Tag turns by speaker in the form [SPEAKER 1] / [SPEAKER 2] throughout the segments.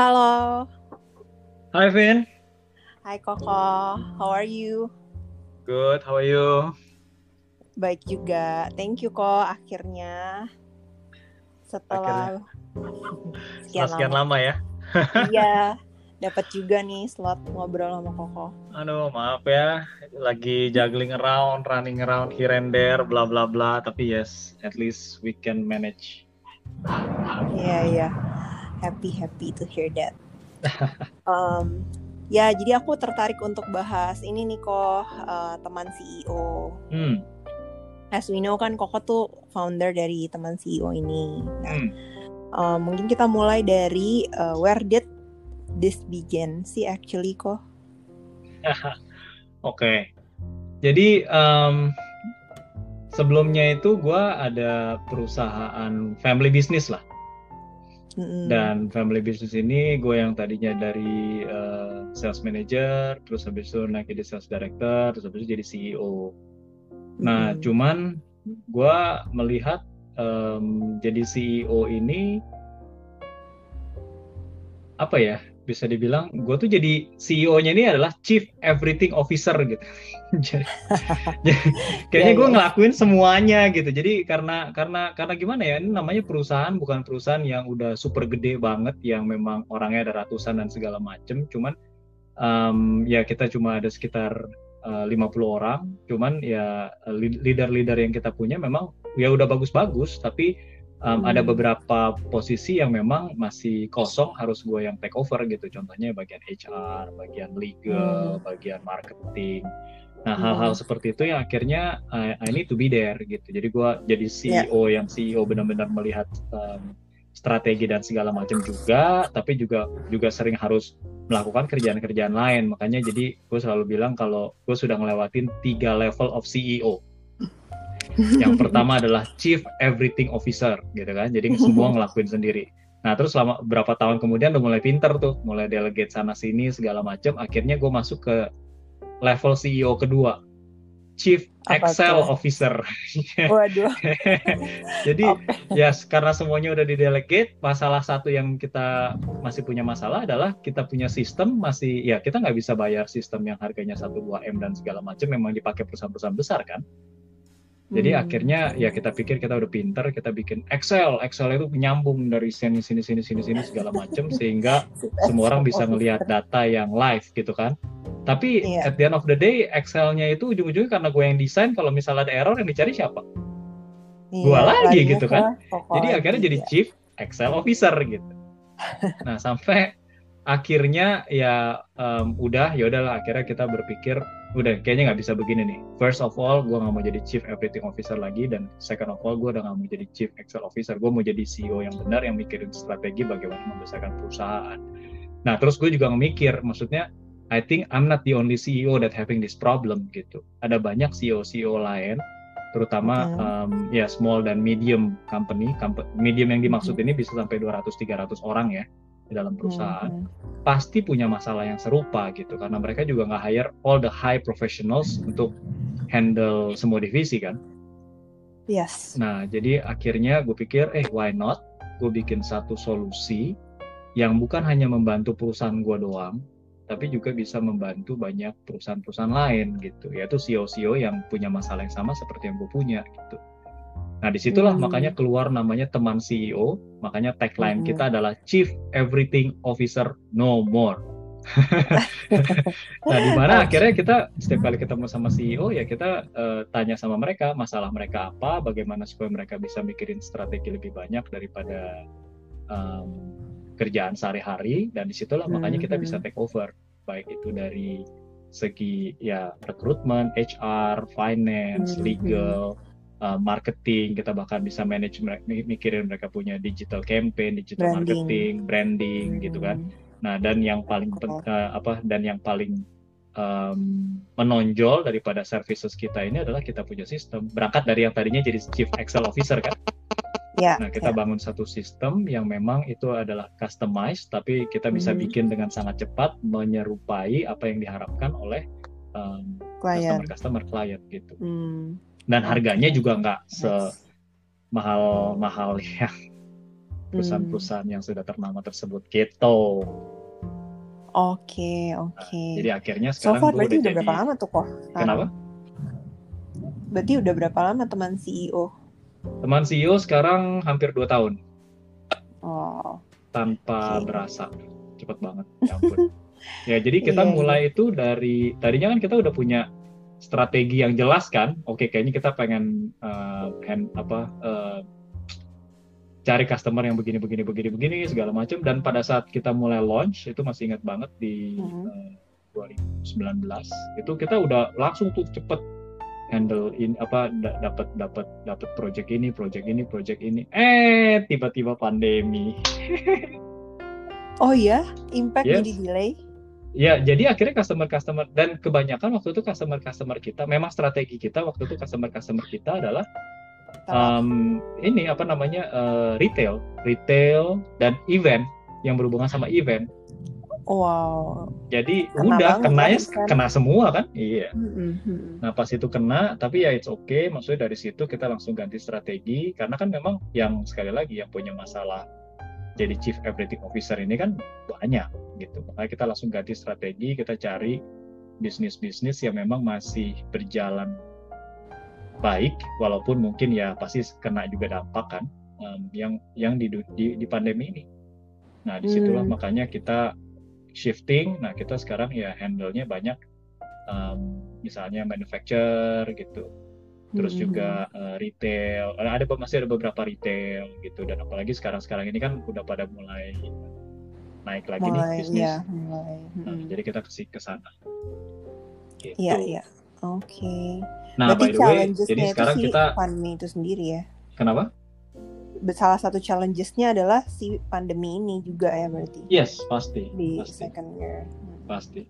[SPEAKER 1] Halo.
[SPEAKER 2] Hi Vin.
[SPEAKER 1] Hai Koko. How are you?
[SPEAKER 2] Good. How are you?
[SPEAKER 1] Baik juga. Thank you kok akhirnya. Setelah
[SPEAKER 2] sekian, sekian lama. lama ya.
[SPEAKER 1] iya. Dapat juga nih slot ngobrol sama Koko.
[SPEAKER 2] Aduh, maaf ya. Lagi juggling around, running around here and there, bla bla bla. Tapi yes, at least we can manage.
[SPEAKER 1] Iya, yeah, iya. Yeah happy happy to hear that. um, ya jadi aku tertarik untuk bahas ini nih kok uh, teman CEO. Hmm. As we know kan Koko tuh founder dari teman CEO ini. Nah, hmm. uh, mungkin kita mulai dari uh, where did this begin sih actually kok?
[SPEAKER 2] Oke, okay. jadi um, sebelumnya itu gue ada perusahaan family business lah dan family business ini gue yang tadinya dari uh, sales manager, terus habis itu naik jadi sales director, terus habis itu jadi CEO. Nah, mm-hmm. cuman gue melihat um, jadi CEO ini apa ya? Bisa dibilang gue tuh jadi CEO-nya ini adalah Chief Everything Officer gitu. kayaknya gue ngelakuin semuanya gitu. Jadi karena karena karena gimana ya? Ini namanya perusahaan bukan perusahaan yang udah super gede banget yang memang orangnya ada ratusan dan segala macem. Cuman um, ya kita cuma ada sekitar uh, 50 orang. Cuman ya leader-leader yang kita punya memang ya udah bagus-bagus tapi um, hmm. ada beberapa posisi yang memang masih kosong harus gue yang take over gitu contohnya bagian HR bagian legal hmm. bagian marketing nah hmm. hal-hal hmm. seperti itu yang akhirnya I, I need to be there gitu jadi gue jadi CEO yeah. yang CEO benar-benar melihat um, strategi dan segala macam juga tapi juga juga sering harus melakukan kerjaan-kerjaan lain makanya jadi gue selalu bilang kalau gue sudah ngelewatin tiga level of CEO yang pertama adalah Chief Everything Officer gitu kan. Jadi semua ngelakuin sendiri. Nah terus selama berapa tahun kemudian udah mulai pinter tuh, mulai delegate sana sini segala macam. Akhirnya gue masuk ke level CEO kedua, Chief Apa Excel tuh? Officer.
[SPEAKER 1] Waduh.
[SPEAKER 2] Jadi okay. ya yes, karena semuanya udah di delegate, masalah satu yang kita masih punya masalah adalah kita punya sistem masih ya kita nggak bisa bayar sistem yang harganya satu dua m dan segala macam memang dipakai perusahaan-perusahaan besar kan. Jadi hmm. akhirnya ya kita pikir kita udah pinter, kita bikin Excel. Excel itu nyambung dari sini sini sini sini sini segala macam sehingga semua orang bisa melihat data yang live gitu kan. Tapi yeah. at the end of the day Excel-nya itu ujung-ujungnya karena gue yang desain kalau misalnya ada error yang dicari siapa? Yeah, gue lagi gitu kan. Jadi akhirnya jadi chief Excel officer gitu. Nah sampai akhirnya ya um, udah ya udahlah akhirnya kita berpikir udah kayaknya nggak bisa begini nih. First of all, gue nggak mau jadi chief everything officer lagi dan second of all, gue udah nggak mau jadi chief Excel officer. Gue mau jadi CEO yang benar yang mikirin strategi bagaimana membesarkan perusahaan. Nah, terus gue juga mikir, maksudnya I think I'm not the only CEO that having this problem gitu. Ada banyak CEO-CEO lain, terutama okay. um, ya small dan medium company, company medium yang dimaksud ini bisa sampai 200-300 orang ya di dalam perusahaan hmm. Pasti punya masalah yang serupa gitu karena mereka juga nggak hire all the high professionals untuk handle semua divisi kan.
[SPEAKER 1] Yes.
[SPEAKER 2] Nah jadi akhirnya gue pikir eh why not gue bikin satu solusi yang bukan hanya membantu perusahaan gue doang tapi juga bisa membantu banyak perusahaan-perusahaan lain gitu yaitu CEO-CEO yang punya masalah yang sama seperti yang gue punya gitu. Nah, di situlah hmm. makanya keluar namanya teman CEO. Makanya tagline hmm. kita adalah Chief Everything Officer No More. nah, di mana akhirnya kita setiap kali ketemu sama CEO ya kita uh, tanya sama mereka masalah mereka apa, bagaimana supaya mereka bisa mikirin strategi lebih banyak daripada um, kerjaan sehari-hari dan di situlah hmm. makanya kita bisa hmm. take over baik itu dari segi ya rekrutmen, HR, finance, hmm. Uh, marketing, kita bahkan bisa manage mikirin mereka punya digital campaign, digital branding. marketing, branding hmm. gitu kan. Nah, dan yang paling uh, apa dan yang paling um, menonjol daripada services kita ini adalah kita punya sistem. Berangkat dari yang tadinya jadi chief Excel officer kan.
[SPEAKER 1] Ya,
[SPEAKER 2] nah, kita ya. bangun satu sistem yang memang itu adalah customized, tapi kita bisa hmm. bikin dengan sangat cepat menyerupai apa yang diharapkan oleh um, customer customer client gitu. Hmm dan harganya juga nggak semahal mahal yang perusahaan-perusahaan hmm. yang sudah ternama tersebut gitu.
[SPEAKER 1] Oke, oke.
[SPEAKER 2] Nah, jadi akhirnya sekarang
[SPEAKER 1] so far, berarti udah, udah berapa lama tuh kok?
[SPEAKER 2] Kenapa?
[SPEAKER 1] Berarti udah berapa lama teman CEO?
[SPEAKER 2] Teman CEO sekarang hampir dua tahun.
[SPEAKER 1] Oh.
[SPEAKER 2] Tanpa okay. berasa, cepet banget. Ya ampun. ya jadi kita yeah, iya. mulai itu dari tadinya kan kita udah punya strategi yang jelas kan. Oke, kayaknya kita pengen uh, hand apa uh, cari customer yang begini begini begini begini segala macam dan pada saat kita mulai launch itu masih ingat banget di uh, 2019 itu kita udah langsung tuh cepet handle in apa dapat dapat dapat project ini project ini project ini eh tiba-tiba pandemi
[SPEAKER 1] oh ya impact yes. jadi delay
[SPEAKER 2] Ya, jadi akhirnya customer-customer dan kebanyakan waktu itu customer-customer kita, memang strategi kita waktu itu customer-customer kita adalah um, ini apa namanya uh, retail, retail dan event yang berhubungan sama event.
[SPEAKER 1] Wow.
[SPEAKER 2] Jadi kena udah kena ya kan? kena semua kan? Iya. Mm-hmm. Nah pas itu kena, tapi ya it's okay. Maksudnya dari situ kita langsung ganti strategi karena kan memang yang sekali lagi yang punya masalah jadi chief everything officer ini kan banyak gitu. Makanya kita langsung ganti strategi, kita cari bisnis-bisnis yang memang masih berjalan baik walaupun mungkin ya pasti kena juga dampak kan um, yang yang di, di di pandemi ini. Nah di situlah hmm. makanya kita shifting. Nah kita sekarang ya handle-nya banyak um, misalnya manufacture gitu, terus hmm. juga uh, retail. Ada masih ada beberapa retail gitu dan apalagi sekarang sekarang ini kan udah pada mulai naik lagi mulai, nih bisnis. Ya, mulai. Hmm. Nah, jadi kita kasih ke sana.
[SPEAKER 1] Gitu. Iya iya. Oke. Okay.
[SPEAKER 2] Nah, Berarti by the way, jadi sekarang
[SPEAKER 1] si
[SPEAKER 2] kita
[SPEAKER 1] pandemi itu sendiri ya.
[SPEAKER 2] Kenapa?
[SPEAKER 1] Salah satu challengesnya adalah si pandemi ini juga ya berarti.
[SPEAKER 2] Yes, pasti.
[SPEAKER 1] Di
[SPEAKER 2] pasti.
[SPEAKER 1] second year. Hmm.
[SPEAKER 2] Pasti.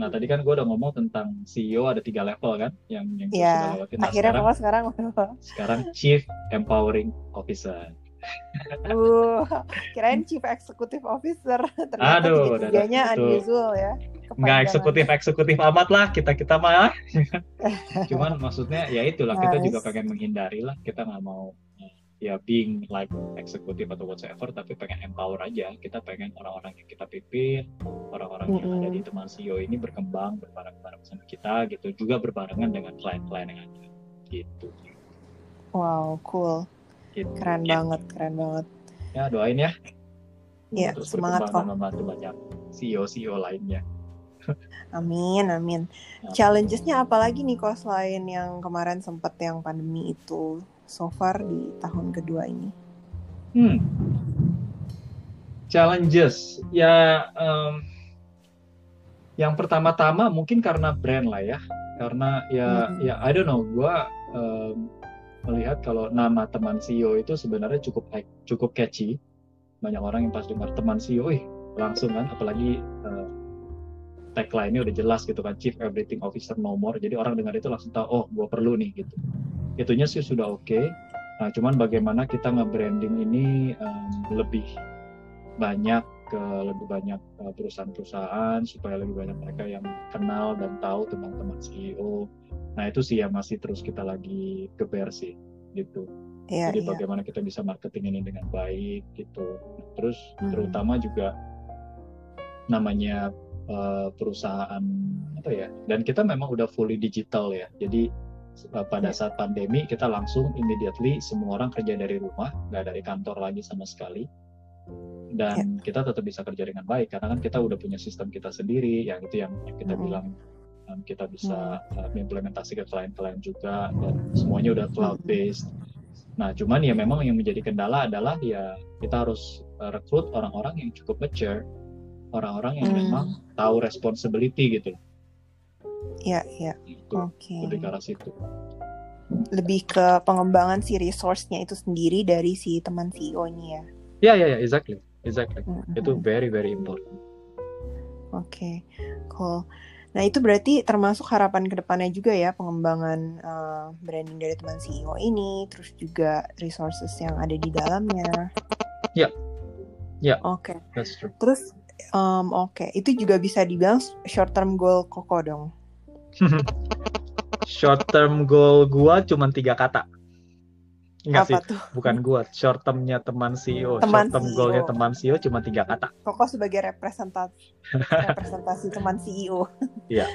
[SPEAKER 2] Nah tadi kan gue udah ngomong tentang CEO ada tiga level kan, yang yang
[SPEAKER 1] yeah. sudah lewatin. Nah, Akhirnya sekarang,
[SPEAKER 2] sekarang sekarang Chief Empowering Officer.
[SPEAKER 1] uh, kirain Chief Executive Officer. Ternyata Aduh, tiga-tiganya unusual ya
[SPEAKER 2] nggak eksekutif eksekutif amat lah kita kita mah cuman maksudnya ya itulah nice. kita juga pengen menghindari lah kita nggak mau ya being like eksekutif atau whatsoever tapi pengen empower aja kita pengen orang-orang yang kita pimpin orang-orang mm -hmm. yang ada di teman CEO ini berkembang berbareng-bareng sama kita gitu juga berbarengan dengan klien-klien yang ada gitu
[SPEAKER 1] wow cool gitu. keren ya. banget keren banget
[SPEAKER 2] ya doain ya
[SPEAKER 1] Iya, semangat kok.
[SPEAKER 2] membantu banyak CEO-CEO lainnya.
[SPEAKER 1] Amin, amin. Challengesnya apa lagi nih kok selain yang kemarin sempat yang pandemi itu so far di tahun kedua ini?
[SPEAKER 2] Hmm. Challenges ya um, yang pertama-tama mungkin karena brand lah ya, karena ya hmm. ya I don't know, gue um, melihat kalau nama teman CEO itu sebenarnya cukup cukup catchy. Banyak orang yang pas dengar teman CEO, ih langsung kan, apalagi uh, tagline-nya udah jelas gitu kan Chief Everything Officer No More jadi orang dengar itu langsung tahu oh gue perlu nih gitu itunya sih sudah oke okay. nah cuman bagaimana kita nge-branding ini um, lebih banyak ke lebih banyak uh, perusahaan-perusahaan supaya lebih banyak mereka yang kenal dan tahu teman-teman CEO nah itu sih yang masih terus kita lagi geber sih gitu yeah, jadi yeah. bagaimana kita bisa marketing ini dengan baik gitu terus hmm. terutama juga namanya uh, perusahaan apa ya dan kita memang udah fully digital ya jadi pada saat pandemi kita langsung immediately semua orang kerja dari rumah nggak dari kantor lagi sama sekali dan ya. kita tetap bisa kerja dengan baik karena kan kita udah punya sistem kita sendiri yang itu yang, yang kita hmm. bilang um, kita bisa uh, implementasi ke klien-klien juga dan semuanya udah cloud based nah cuman ya memang yang menjadi kendala adalah ya kita harus rekrut orang-orang yang cukup mature orang-orang yang hmm. memang tahu responsibility gitu.
[SPEAKER 1] Iya, iya.
[SPEAKER 2] Oke. Okay. Lebih ke arah situ.
[SPEAKER 1] Lebih ke pengembangan si resource-nya itu sendiri dari si teman CEO-nya ya.
[SPEAKER 2] Iya, iya, iya, exactly. Exactly. Mm-hmm. Itu very very important.
[SPEAKER 1] Oke, okay. cool. Nah itu berarti termasuk harapan ke depannya juga ya pengembangan uh, branding dari teman CEO ini, terus juga resources yang ada di dalamnya.
[SPEAKER 2] Ya, yeah. ya. Yeah.
[SPEAKER 1] Oke. Okay.
[SPEAKER 2] That's true.
[SPEAKER 1] Terus Um, Oke, okay. itu juga bisa dibilang short term goal Koko dong.
[SPEAKER 2] Short term goal gua cuma tiga kata. Enggak sih, tuh? bukan gua. Short termnya teman CEO. Teman short term CEO. goalnya teman CEO cuma tiga kata.
[SPEAKER 1] Koko sebagai representasi representasi teman CEO.
[SPEAKER 2] Iya.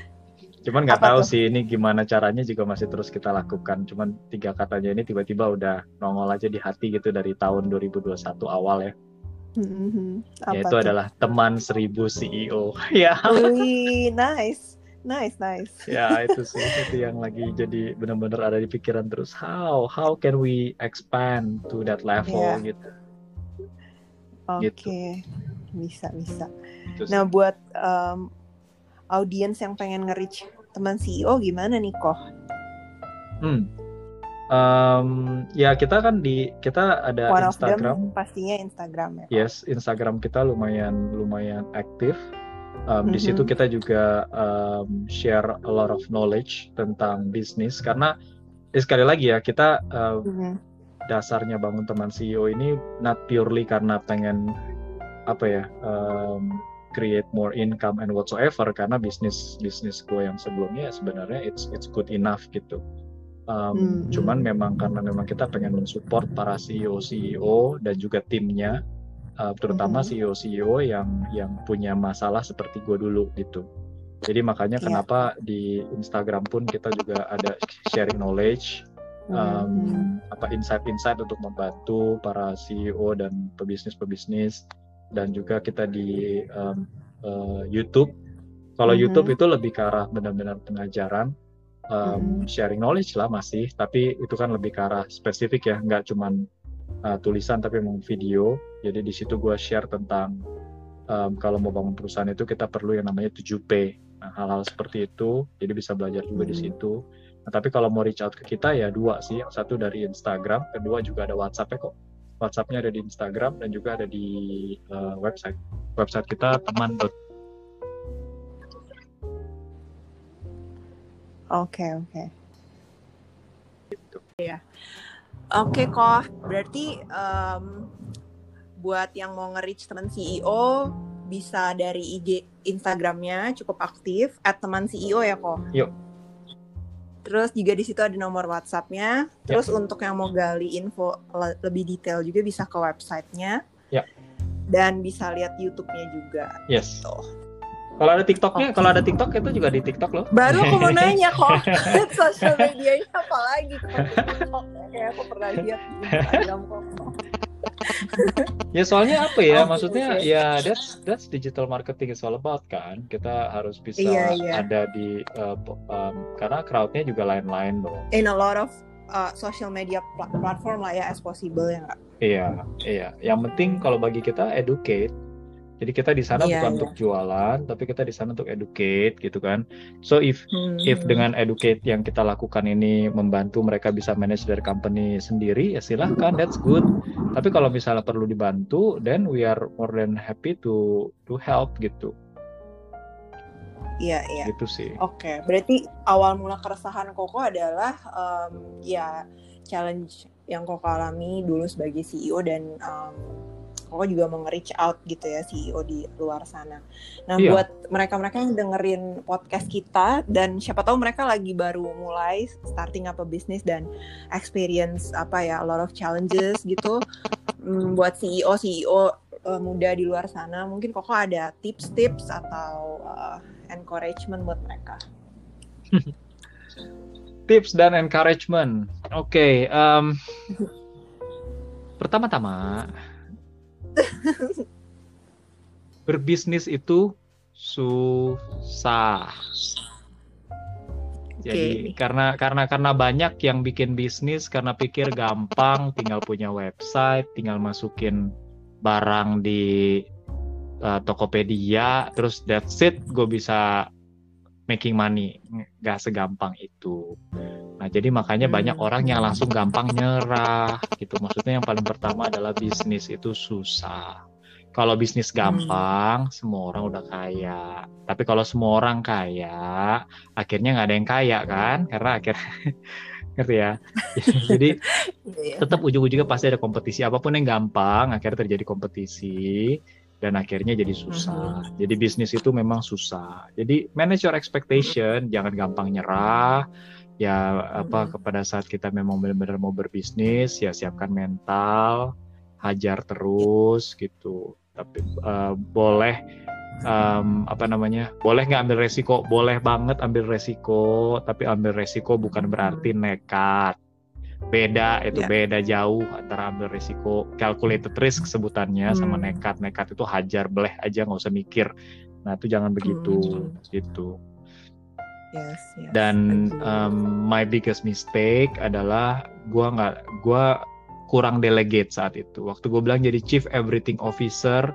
[SPEAKER 2] Cuman nggak tahu tuh? sih ini gimana caranya juga masih terus kita lakukan. Cuman tiga katanya ini tiba-tiba udah nongol aja di hati gitu dari tahun 2021 awal ya. Mm-hmm. Yaitu tuh? adalah teman seribu CEO.
[SPEAKER 1] ya. Wih, nice. Nice, nice.
[SPEAKER 2] ya itu sih itu yang lagi jadi benar-benar ada di pikiran terus. How how can we expand to that level yeah. gitu.
[SPEAKER 1] Oke, okay. gitu. bisa bisa. Terus, nah buat um, audiens yang pengen nge-reach teman CEO gimana nih kok?
[SPEAKER 2] Hmm, Um, ya kita kan di kita ada One Instagram.
[SPEAKER 1] pastinya Instagram
[SPEAKER 2] ya. Yes, Instagram kita lumayan lumayan aktif. Um, mm-hmm. Di situ kita juga um, share a lot of knowledge tentang bisnis karena eh, sekali lagi ya kita uh, mm-hmm. dasarnya bangun teman CEO ini not purely karena pengen apa ya um, create more income and whatsoever karena bisnis bisnis gue yang sebelumnya sebenarnya it's it's good enough gitu Um, hmm. Cuman memang karena memang kita pengen mensupport para CEO CEO dan juga timnya, uh, terutama. CEO CEO yang yang punya masalah seperti gue dulu gitu. Jadi makanya yeah. kenapa di Instagram pun kita juga ada sharing knowledge, um, hmm. apa insight-insight untuk membantu para CEO dan pebisnis-pebisnis dan juga kita di um, uh, YouTube. Kalau hmm. YouTube itu lebih ke arah benar-benar pengajaran um, hmm. sharing knowledge lah masih tapi itu kan lebih ke arah spesifik ya nggak cuman uh, tulisan tapi memang video jadi di situ gue share tentang um, kalau mau bangun perusahaan itu kita perlu yang namanya 7P nah, hal-hal seperti itu jadi bisa belajar juga hmm. di situ nah, tapi kalau mau reach out ke kita ya dua sih yang satu dari Instagram kedua juga ada WhatsApp kok WhatsAppnya ada di Instagram dan juga ada di uh, website website kita teman
[SPEAKER 1] Oke, oke. Gitu. Iya. Oke kok, berarti um, buat yang mau nge-reach teman CEO bisa dari IG Instagramnya cukup aktif at teman CEO ya kok.
[SPEAKER 2] Yuk.
[SPEAKER 1] Terus juga di situ ada nomor WhatsAppnya. Terus ya. untuk yang mau gali info le lebih detail juga bisa ke websitenya.
[SPEAKER 2] Ya.
[SPEAKER 1] Dan bisa lihat YouTube-nya juga.
[SPEAKER 2] Yes. Kalau ada TikToknya, okay. kalau ada TikTok itu juga di TikTok loh.
[SPEAKER 1] Baru aku mau nanya kok, sosial medianya apa lagi? Kayak aku pernah lihat di Instagram kok.
[SPEAKER 2] Ya soalnya apa ya? Oh, Maksudnya okay. ya that's that's digital marketing is all about kan. Kita harus bisa yeah, yeah. ada di uh, um, karena crowdnya juga lain-lain loh.
[SPEAKER 1] In a lot of uh, social media platform lah ya as possible ya nggak?
[SPEAKER 2] Iya, iya. Yang penting kalau bagi kita educate jadi kita di sana yeah, bukan yeah. untuk jualan, tapi kita di sana untuk educate gitu kan. So if hmm. if dengan educate yang kita lakukan ini membantu mereka bisa manage their company sendiri, ya silahkan, that's good. Tapi kalau misalnya perlu dibantu, then we are more than happy to to help gitu.
[SPEAKER 1] Iya iya.
[SPEAKER 2] Gitu sih.
[SPEAKER 1] Oke, okay. berarti awal mula keresahan Koko adalah um, ya challenge yang Koko alami dulu sebagai CEO dan um, Koko juga mau nge-reach out gitu ya CEO di luar sana. Nah, iya. buat mereka-mereka yang dengerin podcast kita dan siapa tahu mereka lagi baru mulai starting apa bisnis dan experience apa ya a lot of challenges gitu. Hmm, buat CEO CEO uh, muda di luar sana, mungkin Koko ada tips-tips atau uh, encouragement buat mereka.
[SPEAKER 2] tips dan encouragement. Oke, okay, um, pertama-tama berbisnis itu susah. Jadi okay. karena karena karena banyak yang bikin bisnis karena pikir gampang, tinggal punya website, tinggal masukin barang di uh, Tokopedia, terus that's it, gue bisa making money. Gak segampang itu. Nah jadi makanya hmm. banyak orang yang langsung gampang nyerah gitu. Maksudnya yang paling pertama adalah bisnis itu susah kalau bisnis hmm. gampang, hmm. semua orang udah kaya. Tapi kalau semua orang kaya, akhirnya nggak ada yang kaya kan? Karena akhirnya ngerti ya. Jadi iya. tetap ujung-ujungnya pasti ada kompetisi. Apa pun yang gampang, akhirnya terjadi kompetisi dan akhirnya jadi susah. Hmm. Jadi bisnis itu memang susah. Jadi manage your expectation, jangan gampang nyerah, ya apa kepada saat kita memang benar-benar mau berbisnis ya siapkan mental hajar terus gitu. Tapi uh, boleh um, apa namanya boleh nggak ambil resiko? Boleh banget ambil resiko tapi ambil resiko bukan berarti nekat. Beda itu yeah. beda jauh antara ambil resiko calculated risk sebutannya hmm. sama nekat. Nekat itu hajar boleh aja nggak usah mikir. Nah itu jangan begitu hmm. gitu
[SPEAKER 1] yes, yes.
[SPEAKER 2] dan um, my biggest mistake adalah gua nggak gua kurang delegate saat itu waktu gue bilang jadi chief everything officer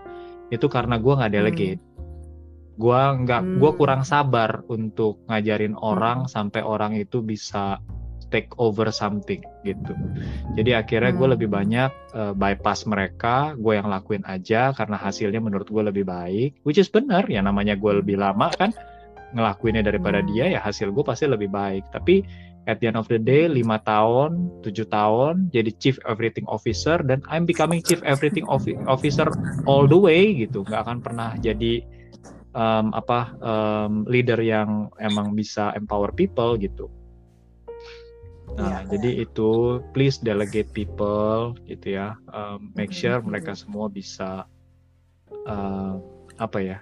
[SPEAKER 2] itu karena gue nggak hmm. delegate hmm. gue nggak hmm. gue kurang sabar untuk ngajarin orang hmm. sampai orang itu bisa take over something gitu. Jadi akhirnya gue hmm. lebih banyak uh, bypass mereka, gue yang lakuin aja karena hasilnya menurut gue lebih baik. Which is benar ya namanya gue lebih lama kan ngelakuinnya daripada dia ya hasil gue pasti lebih baik. Tapi at the end of the day lima tahun tujuh tahun jadi chief everything officer dan I'm becoming chief everything officer all the way gitu. Nggak akan pernah jadi um, apa um, leader yang emang bisa empower people gitu. Nah ya, jadi itu please delegate people gitu ya. Um, make sure mereka semua bisa uh, apa ya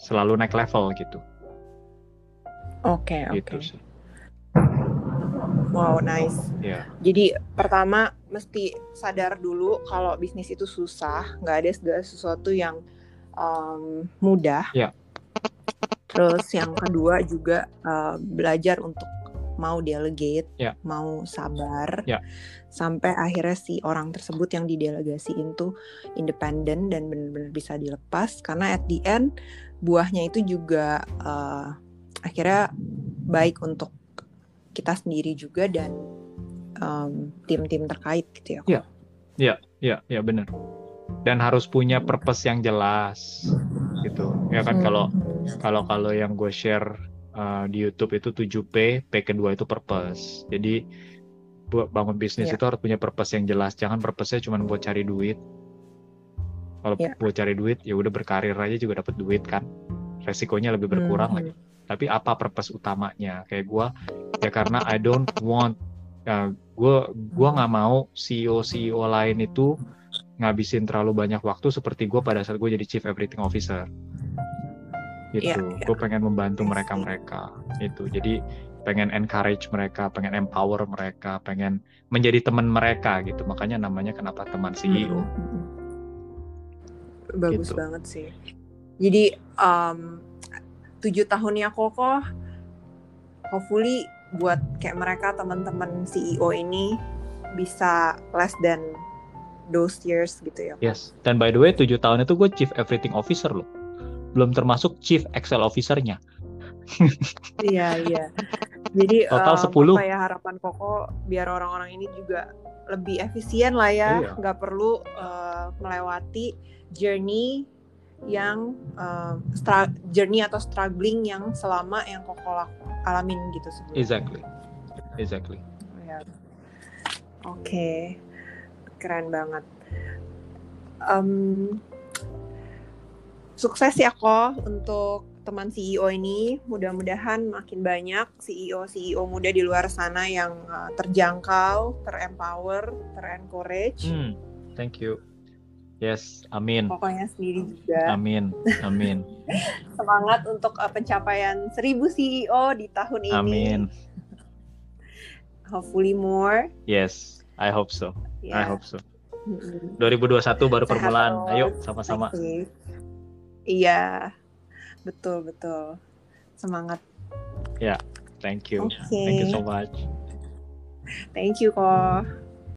[SPEAKER 2] selalu naik level gitu
[SPEAKER 1] Oke, okay, gitu oke. Okay. Wow, nice. Yeah. Jadi pertama mesti sadar dulu kalau bisnis itu susah, nggak ada segala sesuatu yang um, mudah.
[SPEAKER 2] Yeah.
[SPEAKER 1] Terus yang kedua juga uh, belajar untuk mau delegate, yeah. mau sabar,
[SPEAKER 2] yeah.
[SPEAKER 1] sampai akhirnya si orang tersebut yang didelegasiin tuh independen dan benar-benar bisa dilepas. Karena at the end buahnya itu juga uh, akhirnya baik untuk kita sendiri juga dan tim tim-tim terkait gitu ya.
[SPEAKER 2] Iya, iya, iya, ya benar. Dan harus punya purpose yang jelas gitu. Ya kan hmm. kalau kalau kalau yang gue share uh, di YouTube itu 7P, P kedua itu purpose. Jadi buat bangun bisnis yeah. itu harus punya purpose yang jelas. Jangan purpose-nya cuma buat cari duit. Kalau yeah. buat cari duit ya udah berkarir aja juga dapat duit kan. Resikonya lebih berkurang hmm. lagi tapi apa purpose utamanya? Kayak gue ya karena I don't want ya gue gue nggak mau CEO CEO lain itu ngabisin terlalu banyak waktu seperti gue pada saat gue jadi chief everything officer. Gitu. Yeah, yeah. gue pengen membantu mereka mereka itu jadi pengen encourage mereka pengen empower mereka pengen menjadi teman mereka gitu. Makanya namanya kenapa teman CEO hmm, hmm.
[SPEAKER 1] bagus gitu. banget sih. Jadi um, tujuh tahunnya kokoh hopefully buat kayak mereka teman-teman CEO ini bisa less than those years gitu ya.
[SPEAKER 2] Yes. Dan by the way, tujuh tahun itu gue chief everything officer loh. Belum termasuk chief Excel officernya.
[SPEAKER 1] iya iya. Jadi
[SPEAKER 2] total um, 10.
[SPEAKER 1] Apa ya harapan Koko biar orang-orang ini juga lebih efisien lah ya, iya. nggak perlu uh, melewati journey yang uh, journey atau struggling yang selama yang koko alamin gitu sebelumnya.
[SPEAKER 2] Exactly, exactly.
[SPEAKER 1] Ya. Oke, okay. keren banget. Um, sukses ya kok untuk teman CEO ini. Mudah-mudahan makin banyak CEO CEO muda di luar sana yang uh, terjangkau, terempower, terencourage.
[SPEAKER 2] Hmm, thank you. Yes, amin.
[SPEAKER 1] Pokoknya sendiri juga.
[SPEAKER 2] Amin, amin.
[SPEAKER 1] Semangat untuk uh, pencapaian 1000 CEO di tahun ini.
[SPEAKER 2] Amin.
[SPEAKER 1] Hopefully more.
[SPEAKER 2] Yes, I hope so. Yeah. I hope so. 2021 baru permulaan. Ayo sama-sama.
[SPEAKER 1] Iya. Betul, betul. Semangat.
[SPEAKER 2] Ya, yeah, thank you. Okay. Thank you so much.
[SPEAKER 1] Thank you kok.